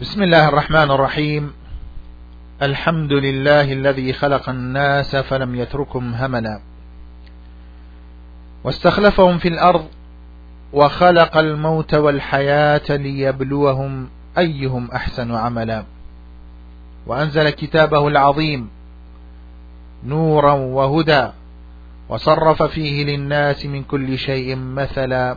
بسم الله الرحمن الرحيم الحمد لله الذي خلق الناس فلم يتركهم هملا واستخلفهم في الأرض وخلق الموت والحياة ليبلوهم أيهم أحسن عملا وأنزل كتابه العظيم نورا وهدى وصرف فيه للناس من كل شيء مثلا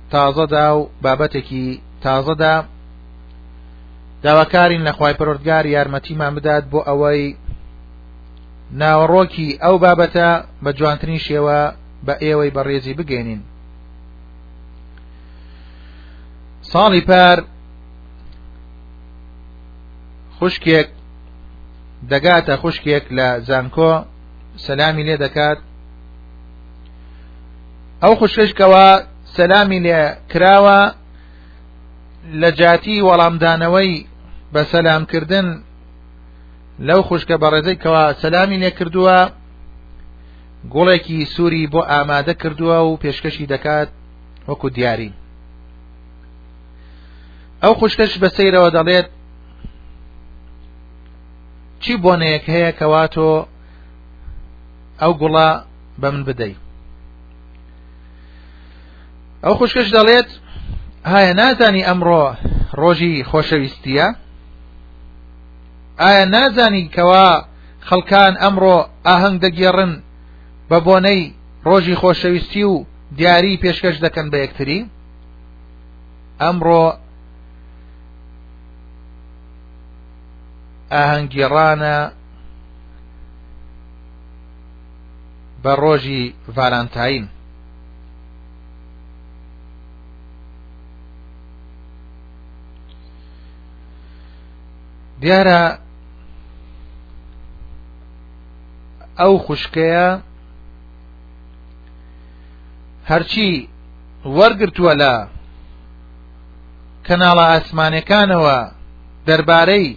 تازەدا و بابەتێکی تازەدا داواکارین لە خی پەرۆردگار یارمەتیمان بدات بۆ ئەوەی ناوەڕۆکی ئەو بابەتە بە جوانترین شێوە بە ئێوەی بەڕێزی بگەێنین ساڵی پار خوشکێک دەگاتە خوشکێک لە زانکۆ سەلامی لێ دەکات ئەو خوشکەش کەوا سەلامی لێ کراوە لە جاتی وەڵامدانەوەی بە سەلامکردن لەو خوشکە بەڕێزەی کەوا سەلامی لێ کردووە گوڵێکی سووری بۆ ئامادە کردووە و پێشکەشی دەکات وەکو دیاری ئەو خوشکەش بە سەیرەوە دەڵێت چی بۆنەیەک هەیە کەواتۆ ئەو گوڵە بە من بدەی ئەو خوشکش دەڵێت هاە نازانی ئەمڕۆ ڕۆژی خۆشەویستیە ئایا نازانی کەوا خەڵکان ئەمڕۆ ئاهەنگ دەگێڕن بە بۆنەی ڕۆژی خۆشەویستی و دیاری پێشکەش دەکەن بە یەکتری ئەمڕۆ ئاهەنگگێڕانە بە ڕۆژی ڤالانتاین دیارە ئەو خوشکەیە هەرچی وەرگتووە لە کەناڵە ئاسمانەکانەوە دەربارەی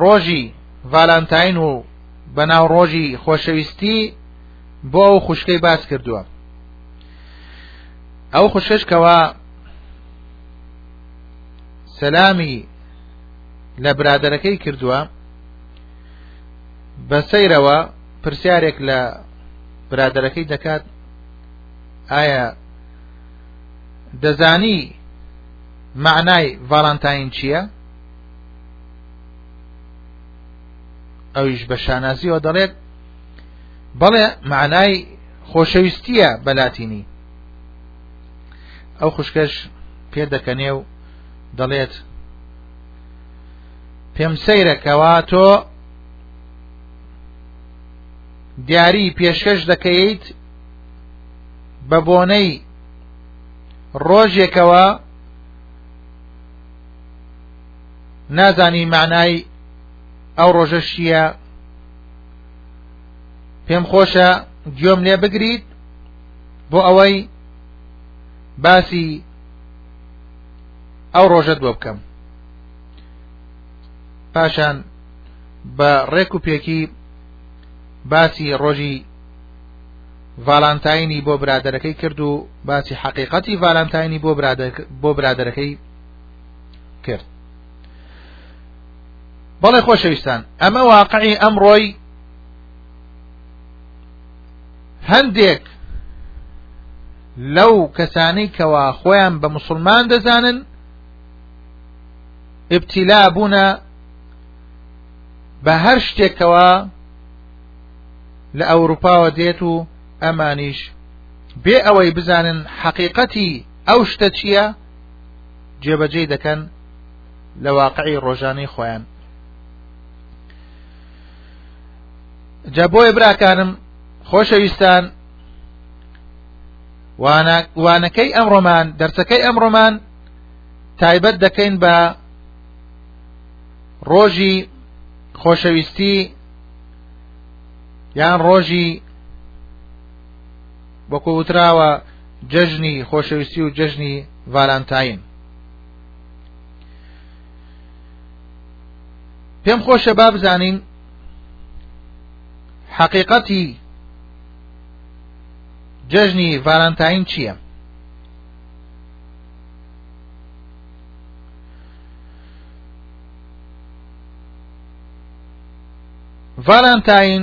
ڕۆژی ڤالانتاین و بە ناو ڕۆژی خۆشەویستی بۆ ئەو خوشکەی باس کردووە ئەو خوششکەوە سەلامی لە برادەرەکەی کردووە بە سەیرەوە پرسیارێک لە برادەرەکەی دەکات ئایا دەزانی معنای ڤالانتاین چییە؟ ئەویش بە شانازیەوە دەڵێت بەڵێ معنای خۆشەویستیە بەلاتینی ئەو خوشکەش پێ دەکەنێ و دەڵێت پێم سەیرەکەوا تۆ دیاری پێشکەش دەکەیت بە بۆنەی ڕۆژێکەوە نازانی معنای ئەو ڕۆژە شیە پێم خۆشە گوێم لێ بگریت بۆ ئەوەی باسی ئەو ڕۆژەت بۆ بکەم پاشان بە ڕێک و پێکی باسی ڕۆژی ڤالانتاینی بۆ برادەرەکەی کرد و باسی حقیقەتی ڤالانتاینی بۆ برادەرەکەی کرد بەڵێ خۆشەویستان ئەمە واقعی ئەمڕۆی هەندێک لەو کەسانی کەوا خۆیان بە مسلمان دەزانن ابتلا بوونە بە هەر شتێکەوە لە ئەوروپاوە دێت و ئەمانیش بێ ئەوەی بزانن حەقیقەتی ئەو شتە چییە جێبەجێی دەکەن لە واقعی ڕۆژانەی خۆیان جا بۆیە براکانم خۆشەویستان وانەکەی ئەم ڕۆمان دەرچەکەی ئەم ڕۆمان تایبەت دەکەین بە ڕۆژی خۆشەویستی یان ڕۆژی وەکو وتراوە جەژنی خۆشەویستی و جەژنی ڤالانتاین پێم خۆشە با بزانین حەقیقەتی جەژنی ڤالانتاین چییە ڤالانتاین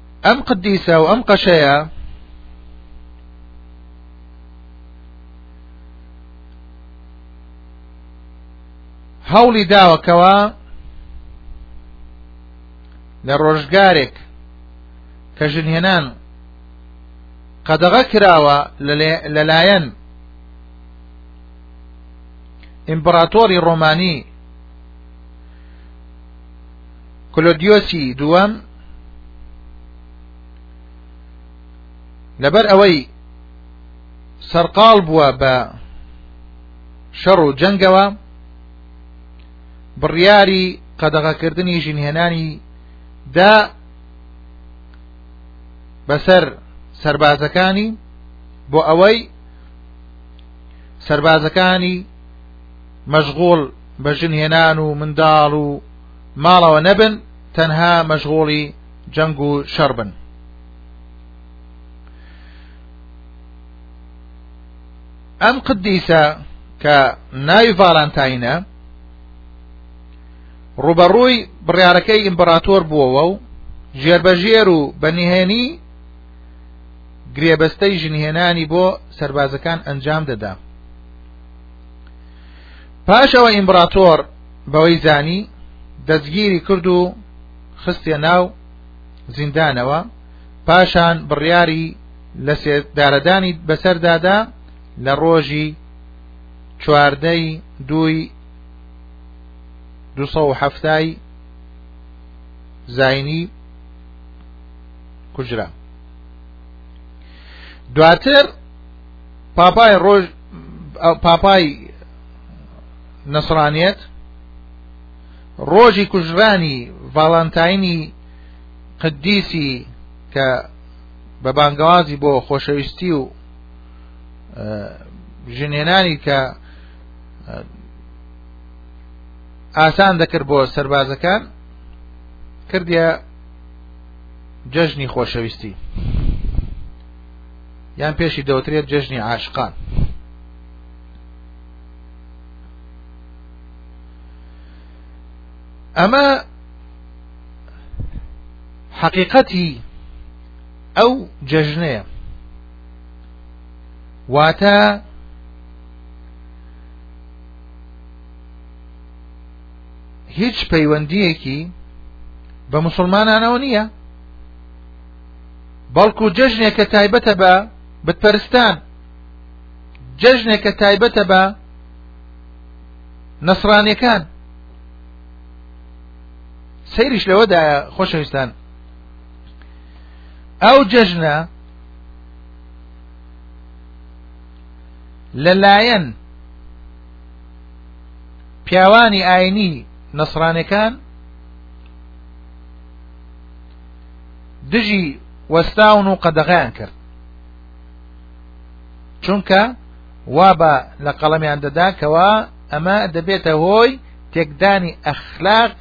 ئەم قدیسە و ئەم قەشەیە هەوڵی داوەکەوە لە ڕۆژگارێک کە ژنهێنان قەدەغە کراوە لەلایەن ئیمپراتۆری ڕۆمانی کلۆدیۆسی دووەم لەبەر ئەوەی سەرقاڵ بووە بە شەڕ و جەنگەوە بڕیاری قەدەغەکردنی ژینهێنانی دا بەسەر سربازەکانی بۆ ئەوەی سربازەکانی مەشغول بە ژنهێنان و منداڵ و ماڵەوە نەبن تەنها مەشغوڵی جەنگ و شەڕ بن ئەم قدیسە کە ناوی ڤالانتاینە ڕوبەڕووی بڕارەکەی ئیمبراتۆر بووەوە و ژێربەژێر و بەنیهێنی گرێبەستەی ژنهێنانی بۆ سربازەکان ئەنجام دەدا پاشەوە ئیمبراتۆر بەوەی زانی دەستگیری کرد و خستە ناو زیندانەوە پاشان بڕیاری لە سێدارەدانی بەسەردادا لە ڕۆژی چواردەی دووی دو هەفتای زینی کوژرا دواتر پاپای ڕۆژ پاپای نەسڕانیەت ڕۆژی کوژرانی ڤاڵانتاینی قدیسی کە بە بانگەوازی بۆ خۆشەویستی و ژنێنانی کە ئاسان دەکرد بۆ سربازەکان کردە جەژنی خۆشەویستی یان پێشی دەوترێت جەژنی عاشقان ئەمە حەقیقەتی ئەو جەژنەیە واتە هیچ پەیوەندیەکی بە مسلمانانەوە نییە بەڵکو جەژنێکە تایبەتە بە بتپەرستان جەژنێکە تایبەتە بە نەسرانەکان سەیریش لەوەدایە خۆشەویستان ئەو جەژنە لەلایەن پیاوانی ئاینی نەسرانەکان دژی وەستاون و قەدەغیان کرد چونکە وا بە لە قەڵەمیان دەدا کەوا ئەمە دەبێتە هۆی تێکدانی ئەخلاق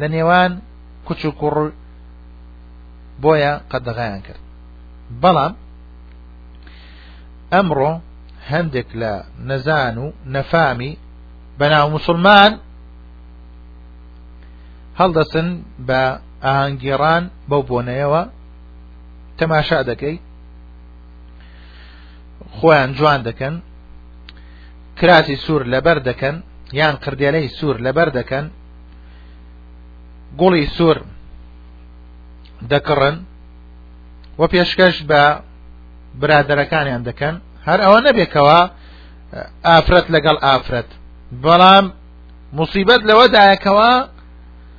لە نێوان کچ و کوڕ بۆیە قەدەغایان کرد بەڵام ئەمڕۆ هەندێک لە نەزان و نەفامی بەناو مسلمان هەڵدەسن بە ئاهەنگێڕان بەو بۆنەیەوە تەماشا دەکەی خۆیان جوان دەکەن کراسی سوور لەبەر دەکەن یان قردێلەی سوور لەبەر دەکەن گوڵی سوور دەکڕن و پێشکەش بە برادەرەکانیان دەکەن هەر ئەوە نەبێکەوە ئافرەت لەگەڵ ئافرەت بەڵام مصیبەت لەوەدایەکەوە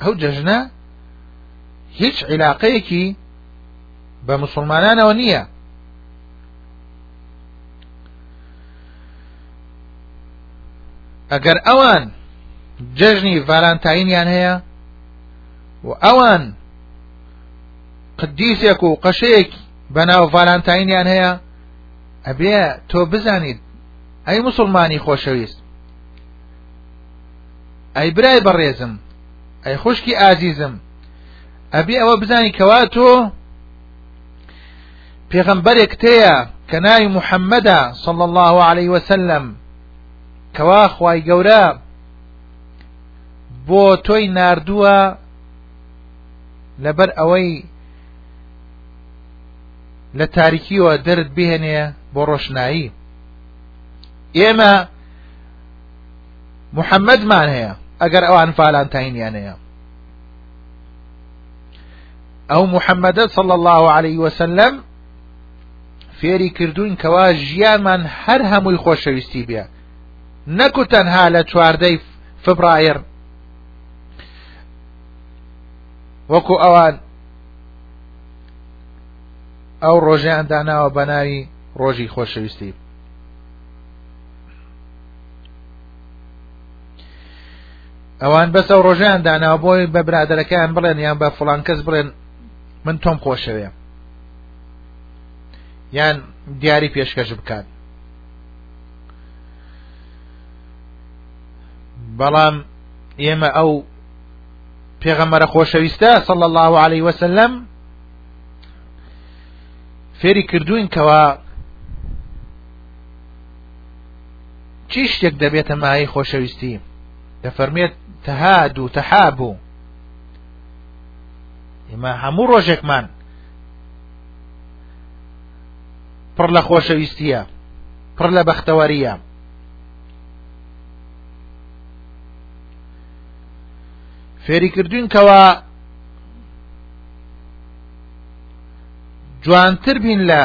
ئەو جەژنە هیچ عیلاقەیەکی بە مسلمانانەوە نییە ئەگەر ئەوان جەژنی ڤالانتاینیان هەیە و ئەوان قدیسێک و قەشەیەک بەناو ڤالانتاینیان هەیە ئەبێ تۆ بزانیت ئەی مسلمانی خۆشەویست ئەی برای بەڕێزم ئەی خوشکی ئازیزم ئەبێ ئەوە بزانی کەوا تۆ پێغەمبەرێک تەیە کە ناوی محەممەدا صل الله عليه وسلم کەوا خی گەورە بۆ تۆی نردووە لەبەر ئەوەی لە تاریکیەوە دەرت بهێنێ بۆ ڕۆشنایی ئێمە محەممەدمان هەیە ئەگەر ئەوان فالانتاینیان هەیە ئەو محەممەدە صل الله عليه وسلم فێری کردوون کەوا ژیانمان هەر هەمووی خۆشەویستی بێ نەکو تەنها لە چواردەی فبرایر وەکو ئەوان ئەو ڕۆژیان داناوە بە ناوی ڕۆژی خۆشەویستی ئەوان بەس ئەو ڕۆژیان داناوە بۆی بە برادەرەکەیان بڵێن یان بە فڵان کەس بڵێن من تۆم خۆشەوێ یان دیاری پێشکەش بکات بەڵام ئێمە ئەو پێغەمەرە خۆشەویستە سەڵ الله عليه وسلم فێری کردوین کەوا چی شتێک دەبێتە مایەی خۆشەویستی دەفەرمێت تەهاد و تەحاب و ئێمە هەموو ڕۆژێکمان پڕ لە خۆشەویستیە پڕ لە بەختەوەریە فێری کردوین کەوا جوانتر بین لە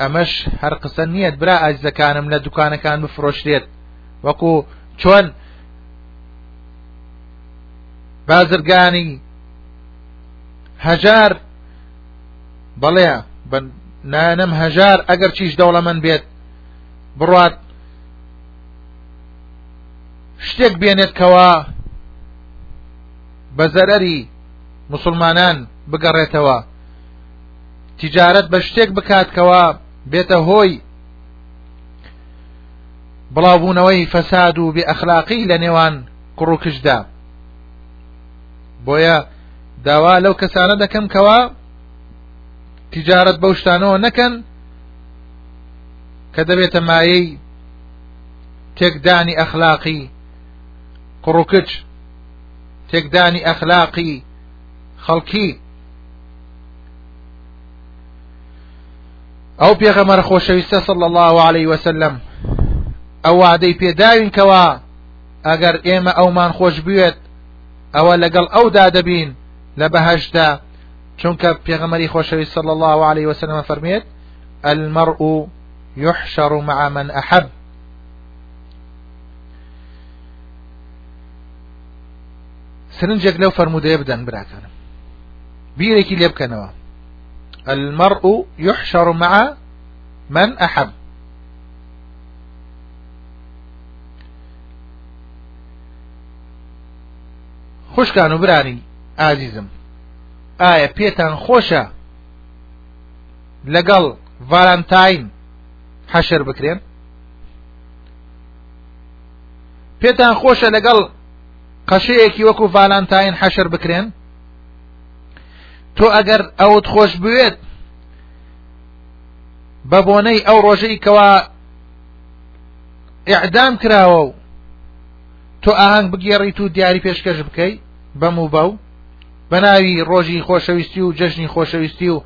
ئەمەش هەر قسە نییەت برا ئازیزەکانم لە دوکانەکان بفرۆشرێت وەکو چۆن بازرگانی هەژار بەڵێ نانم هەژار ئەگەر چیش دەوڵەمەند بێت بڕات شتێک بێنێت کەوا بە زەرەری مسلمانان بگەڕێتەوە تیجارەت بە شتێک بکات کەوا بێتە هۆی بڵاوبوونەوەی فەساد و بێ ئەخلاقی لە نێوان کوڕوکشدا بۆیە داوا لەو کەسانە دەکەم کەوا تجارت بەو شتانەوە نەکەن کە دەبێتە مایەی تێکدانی ئەخلاقی قڕوکچ تێکدانی ئەخلاقی خەڵکی ئەو پێغەمەر خۆشەویستە سەڵ الله عليه وسلم ئەو وادەی پێداوین کەوا ئەگەر ئێمە ئەومان خۆش بوێت ئەوە لەگەڵ ئەودا دەبین لە بەهشدا چونکە پێغەمەری خۆشەوی سەڵ الله عليه وسلم فەرمێت المرء يحشر مع من أحب سرنجێک لەو فەرمودەیە بدەن براکانم بیرێکی لێ بکەنەوە المرء يحشر مع من أحب خوشکان و برانی ئازیزم ئایا پێتان خۆشە لەگەڵ ڤالانتاین حەشر بکرێن پێتان خۆشە لەگەڵ قەشەیەکی وەکو ڤالانتاین حەشر بکرێن تۆ ئەگەر ئەوت خۆش بوێت بە بۆنەی ئەو ڕۆژەی کەوا ئعدام کراوە و تۆ ئاهنگ بگێڕیت و دیاری پێشکەش بکەی بەم و بەو بە ناوی ڕۆژی خۆشەویستی و جەژنی خۆشەویستی و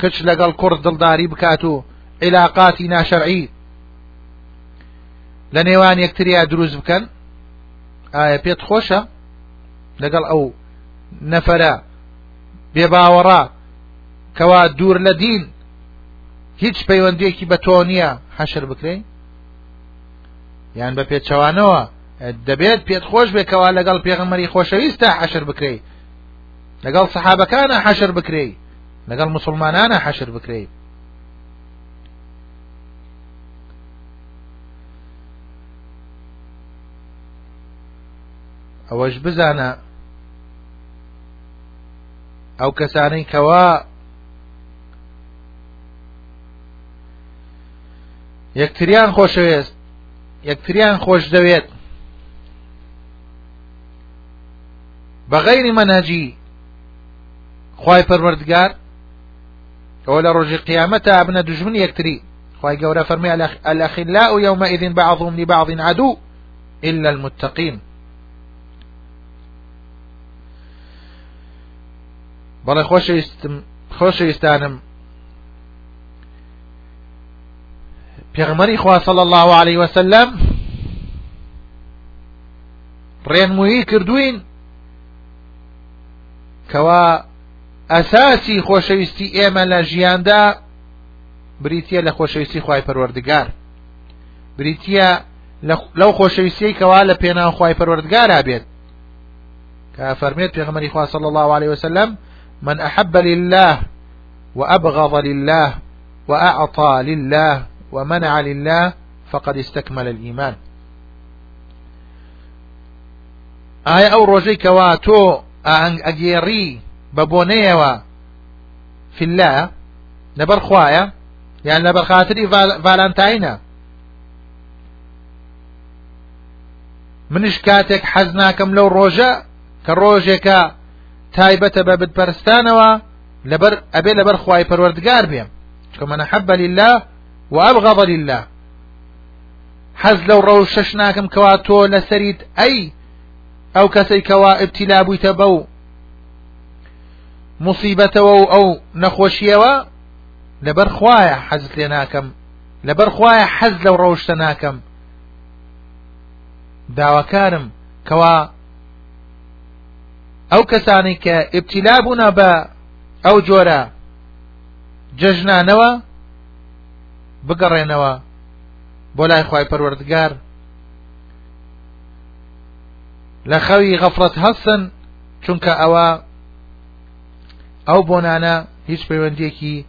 کچ لەگەڵ کوڕ دڵداری بکات و عیلاقاتی ناشەرعی لە نێوان یەکتریا دروست بکەن ئایا پێت خۆشە لەگەڵ ئەو نەفەرە بێباوەڕە کەوا دوور لە دین هیچ پەیوەندێکی بە تۆ نییە حەشر بکرێن یان بە پێچەوانەوە دەبێت پێت خۆش بێکەوە لەگەڵ پێغەمەری خۆشەویستە حەشر بکرێ لەگەڵ سەحابەکانە حەشر بکرێ لەگەڵ مسلمانانە حەشر بکرێ ئەوەش بزانە ئەو کەسانەی کەوا یەکتریان خۆشەوێست یەکتریان خۆش دەوێت بە غەیری مەنهجی خی پەروەردگار ئەوە لە ڕۆژی قیامەتە ئابنە دژمن یەکتری خی گەورە فەرمی ئەلەخیلا و یومئذین بعضهم لبعض عدو إلا المتقين بەڵێ خۆشەویستم خۆشەویستانم پێغمەری خوا صلی الله عليه وسلم ڕێنمویی کردوین کەوا ئەساسی خۆشەویستی ئێمە لە ژیاندا بریتە لە خۆشەویستی خی پەروەردگار بریتە لەو خۆشەویستیەی کەوا لە پێناو خوای پەروەردگارا بێت کە فەرمێت پێغمەری خوا صلی الله عليه وسلم من أحب لله وأبغض لله وأعطى لله ومنع لله فقد استكمل الإيمان ئایا ئەو ڕۆژەی کەوا تۆ ئاهنگ ئەگێڕی بە بۆنەیەوە فلا لەبەر خوایە یان لەبەر خاتری ڤالانتاینە منش کاتێک حەز ناکەم لەو ڕۆژە کە ڕۆژێکە تایبەتە بە بتپەرستانەوە لەبەر ئەبێ لەبەر خی پەروەردگار بێم چکە منە حەبە لله و ئەبغەبە لله حەز لەو ڕەو شەش ناکەم کەوا تۆ لەسەریت ئەی ئەو کەسەی کەوا ئبتیلا بوویتە بەو مصیبەتەوە و ئەو نەخۆشیەوە لەبەر خوایە حەزت لێ ناکەم لەبەر خوایە حەز لەو ڕەوشتە ناکەم داواکارم کەوا ئەو کەسانی کە ئبتیلا بوونە بە ئەو جۆرە جەژنانەوە بگەڕێنەوە بۆ لای خی پەروەردگار لە خەوی غەفڵەت هەستن چونکە ئەوە ئەو بۆنانە هیچ پەیوەندیەکی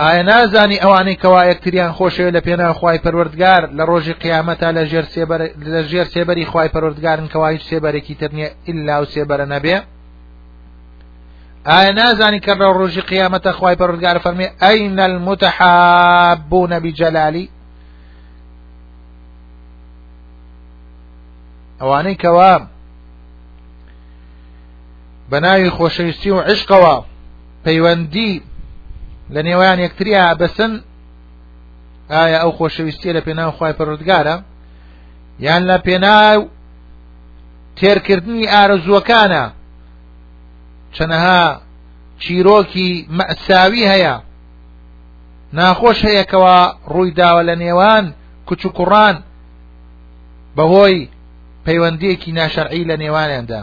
ئایا نازانی ئەوانەی کەوا یەکتریان خۆشەوێت لە پێنا خی پەروەردگار لە ڕۆژی قیامەتا لە ژێر لە ژێر سێبەری خی پەرۆردگارن کەوا هیچ سێبەرێکی تر نیە ئللا و سێبەرە نەبێ ئایا نازانی کە لە ڕۆژی قیامەتە خی پەرۆردگار فەرمێ ئەینە المتحبوو نەبی جەلالی ئەوانەی کەوا بە ناوی خۆشەویستی و عشقەوە پەیوەندی لە نێوان یەکتریا بەسن ئایا ئەو خۆشەویستیە لە پێناو خی پەرۆردگارە یان لە پێناو تێرکردنی ئارەزووەکانە چەنەها چیرۆکی مەساوی هەیە ناخۆش هەیەکەوە ڕووی داوە لە نێوان کچ و کوڕان بەهۆی پەیوەندیەکی ناشەرعی لە نێوانیاندا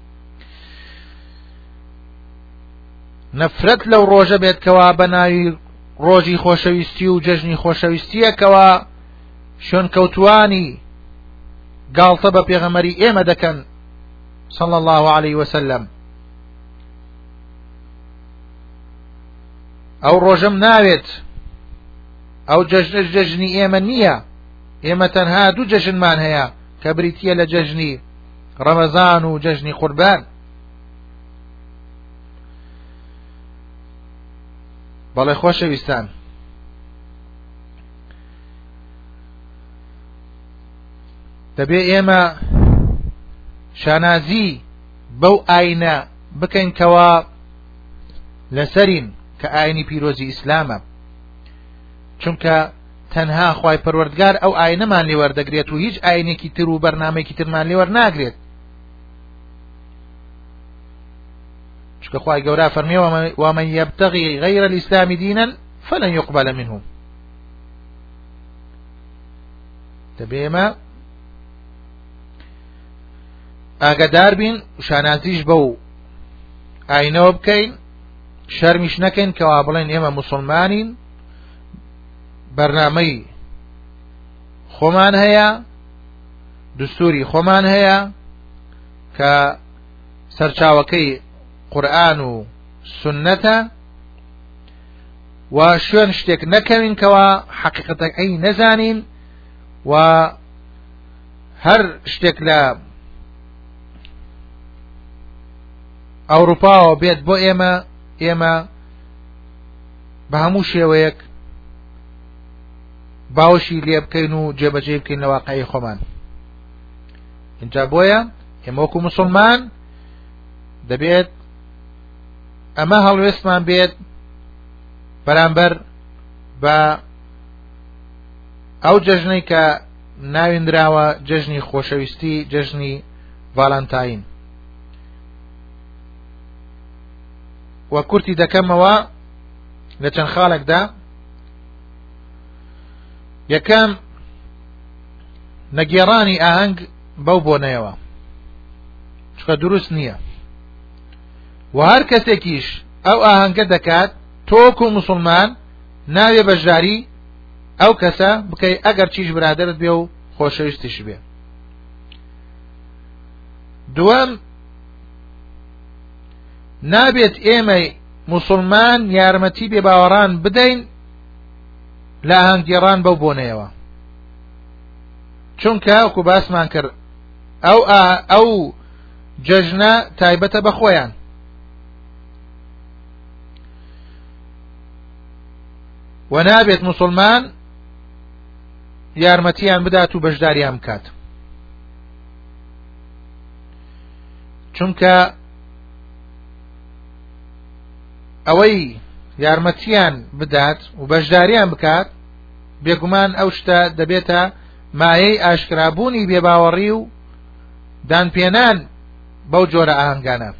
نەفرەت لەو ڕۆژە بێت کەوا بە ناوی ڕۆژی خۆشەویستی و جەژنی خۆشەویستیەکەوە شوێن کەوتانی گاڵتە بە پێغەمەری ئێمە دەکەن صلى الله عليه وسلم ئەو ڕۆژەم ناوێت ئەو جەژنش جەژنی ئێمە نییە ئێمە تەنها دوو جەژنمان هەیە کە بریتە لە جەژنی ڕەمەزان و جەژنی قوربان بەڵێ خۆشەویستان دەبێ ئێمە شانازی بەو ئاینە بکەین کەوا لەسەرین کە ئاینی پیرۆزی ئیسلامە چونکە تەنها خوای پەروەردگار ئەو ئاینەمان لێوەردەگرێت و هیچ ئاینێکی تر و بەرنمەیەکی ترمان لێوەر ناگرێت چکە خوای گەورە فەرمی ومن یبتغی غیر الاسلام دینا فلن يقبل منه دەبێمە ئاگدار بین شانازیش بەو ئاینەوە بکەین شەرمیش نەکەین کەوا بڵێن ئێمە مسلمانین بەرنامەی خۆمان هەیە دستوری خۆمان هەیە کە سەرچاوەکەی قورآن و سنەتە و شوێن شتێک نەکەوین کەوا حەقیقەتەکەی نەزانین و هەر شتێک لە ئەوروپاوە بێت بۆ ئێمە ئێمە بە هەموو شێوەیەک باوشی لێ بکەین و جێبەجێ بکەین لە واقعی خۆمان اینجا بۆیە ئێمەوەکو مسلمان دەبێت ئەمە هەڵوێستمان بێت بەرامبەر بە ئەو جەژنەی کە ناویندراوە جەژنی خۆشەویستی جەژنی ڤالانتاین و کورتی دەکەمەوە لە چەند خاڵێکدا یەکەم نەگێڕانی ئاهەنگ بەو بۆنەیەوە چکە دروست نییە و هەر کەسێکیش ئەو ئاهەنگە دەکات تۆک و مسلمان ناوێ بەشداری ئەو کەسە بکەی ئەگەر چیش برادرت بێ و خۆشەویستیش بێ دووەم نابێت ئێمەی موسڵمان یارمەتی بێ باوەڕان بدەین لە هەنگێڕان بەو بۆنەیەوە چونکە وکو باسمان کرد ئەو ئەو جەژنە تایبەتە بە خۆیان و نابێت مسلمان یارمەتیان بدات و بەشداریان بکات چونکە ئەوەی یارمەتیان بدات و بەشداریان بکات بێگومان ئەو شتە دەبێتە مایەی ئاشکرابوونی بێباوەڕی و دانپێنان بەو جۆرە ئاهنگانە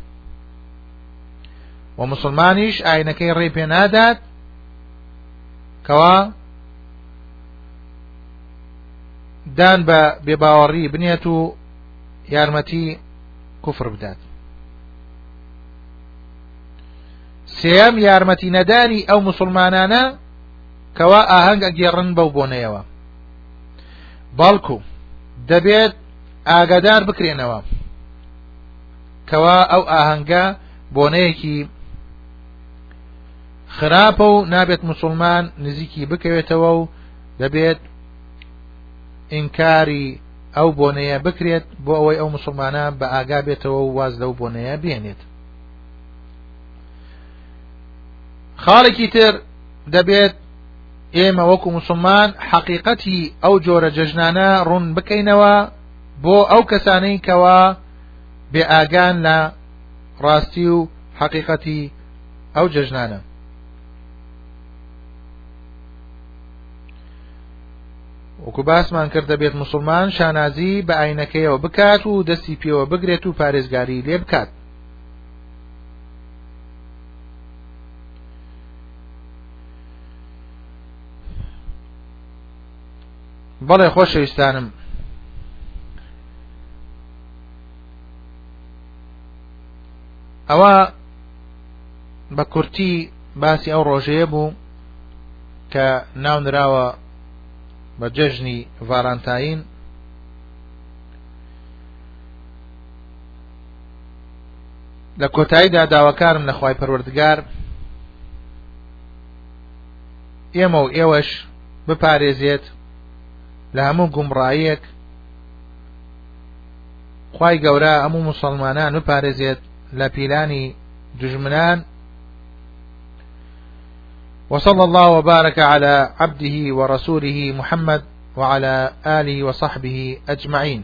و مسلمانیش ئاینەکەی ڕێ پێ نادات کەوا دان بە بێباوەڕی بنێت و یارمەتی کوفر بدات سێەم یارمەتی نەدانی ئەو مسلمانانە کەوا ئاهەنگ ئەگێڕن بەو بۆنەیەوە بەڵکو دەبێت ئاگادار بکرێنەوە کەوا ئەو ئاهەنگە بۆنەیەکی خراپە و نابێت مسلمان نزیکی بکەوێتەوە و دەبێت ئینکاری ئەو بۆنەیە بکرێت بۆ ئەوەی ئەو مسلمانە بە ئاگا بێتەوە و واز لەو بۆنەیە بێنێت خاڵێکی تر دەبێت ئێمە وەکو مسلمان حەقیقەتی ئەو جۆرە جەژنانە ڕوون بکەینەوە بۆ ئەو کەسانەی کەوا بێ ئاگان لە ڕاستی و حەقیقەتی ئەو جەژنانە وەکو باسمان کرد دەبێت مسلمان شانازی بە ئاینەکەیەوە بکات و دەستی پێوە بگرێت و پارێزگاری لێ بکات بەڵێ خۆشەویستانم ئەوە بە کورتی باسی ئەو ڕۆژەیە بوو کە ناونراوە بە جەژنی ڤالانتاین لە کۆتاییدا داواکارم لە خوای پەروەردگار ئێمە و ئێوەش بپارێزێت لە هەموو گومڕایەک خی گەورە هەموو مسلمانان بپارێزێت لە پیلانی دژمنان وصلى الله وبارك على عبده ورسوله محمد وعلى آله وصحبه أجمعين